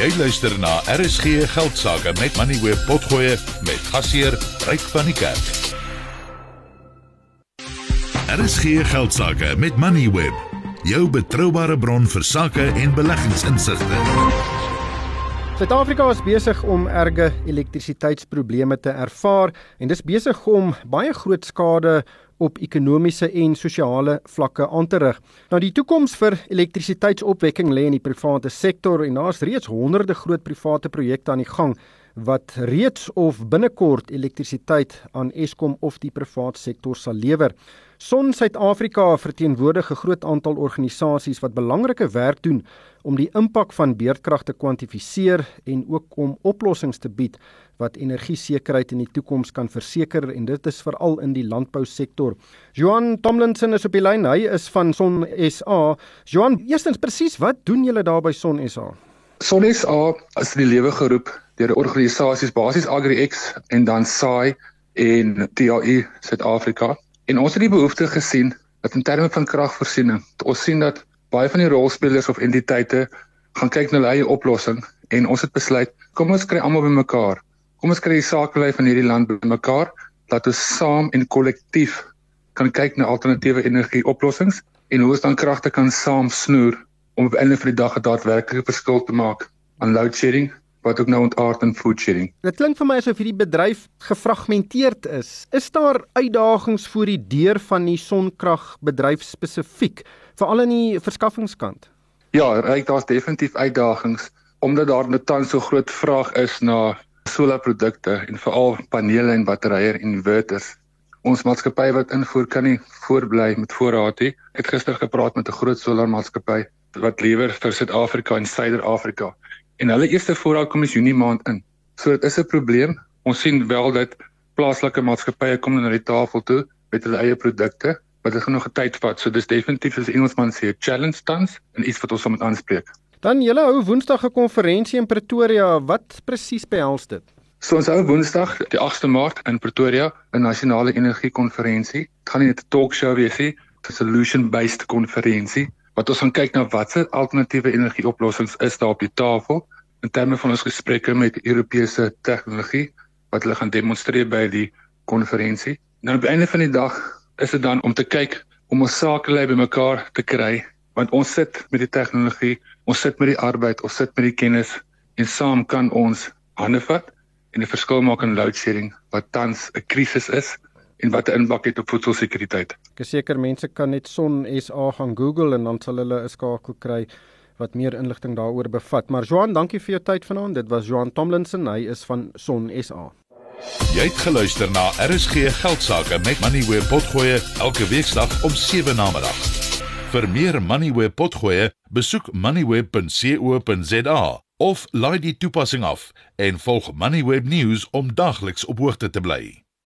Jy luister na RSG Geldsaake met Money Web Potgoe met gasheer Ryk van die Kerk. RSG Geldsaake met Money Web, jou betroubare bron vir sake en beleggingsinsigte. Suid-Afrika is besig om erge elektrisiteitsprobleme te ervaar en dis besig om baie groot skade op ekonomiese en sosiale vlakke aan te rig. Nou die toekoms vir elektrisiteitsopwekking lê in die private sektor en daar's reeds honderde groot private projekte aan die gang wat reeds of binnekort elektrisiteit aan Eskom of die private sektor sal lewer. Son Suid-Afrika verteenwoordig 'n groot aantal organisasies wat belangrike werk doen om die impak van beerdkrag te kwantifiseer en ook om oplossings te bied wat energiesekerheid in die toekoms kan verseker en dit is veral in die landbousektor. Johan Tomlinson is op die lyn. Hy is van Son SA. Johan, eerstens presies, wat doen julle daar by Son SA? Son SA is die lewe geroep deur organisasies basies AgriX en dan SAI en TAI Suid-Afrika. En ons het die behoefte gesien dat in terme van kragvoorsiening, ons sien dat baie van die rolspelers of entiteite gaan kyk na hulle eie oplossing en ons het besluit kom ons kry almal bymekaar Kom ons kry die sakelei van hierdie land bymekaar dat ons saam en kollektief kan kyk na alternatiewe energieoplossings en hoe ons dan kragte kan saam snoer om op 'n einde van die dag 'n daadwerklike verskil te maak aan load shedding wat ook nou ontaard in food sharing. Dit klink vir my asof hierdie bedryf gefragmenteerd is. Is daar uitdagings voor die deur van die sonkragbedryf spesifiek, veral in die verskaffingskant? Ja, ryk daar's definitief uitdagings omdat daar net tans so groot vraag is na solarprodukte en veral panele en batterye en inverters. Ons maatskappy wat invoer kan nie voorbly met voorraad nie. Ek het gister gepraat met 'n groot solarmaatskappy wat lewer vir Suid-Afrika en Suider-Afrika en hulle eerste voorraad kom is Junie maand in. So dit is 'n probleem. Ons sien wel dat plaaslike maatskappye kom na die tafel toe met hulle eie produkte, maar dit gaan nog 'n tyd vat. So dis definitief as Engelsman sê 'n challenge tans en iets wat ons moet aanspreek. Dan julle hou Woensdag 'n konferensie in Pretoria. Wat presies behels dit? So ons hou Woensdag die 8de Maart in Pretoria 'n nasionale energiekonferensie. Dit gaan nie 'n talkshow wees nie, 'n solution-based konferensie wat ons gaan kyk na watse alternatiewe energieoplossings is daar op die tafel in terme van ons gesprekke met Europese tegnologie wat hulle gaan demonstreer by die konferensie. Nou op die einde van die dag is dit dan om te kyk om ons sakelei bymekaar te kry want ons sit met die tegnologie, ons sit met die arbeid, ons sit met die kennis en saam kan ons hande vat en 'n verskil maak in load shedding wat tans 'n krisis is en wat 'n impak het op voedselsekuriteit. Ek seker mense kan net Son SA gaan Google en dan sal hulle 'n skakel kry wat meer inligting daaroor bevat. Maar Johan, dankie vir jou tyd vanaand. Dit was Johan Tomlinson, hy is van Son SA. Jy het geluister na RSG Geldsaake met Money where potgoe elke weeksdag om 7 na middag. Vir meer Moneyweb potgoe, besoek moneyweb.co.za of laai die toepassing af en volg Moneyweb News om dagliks op hoogte te bly.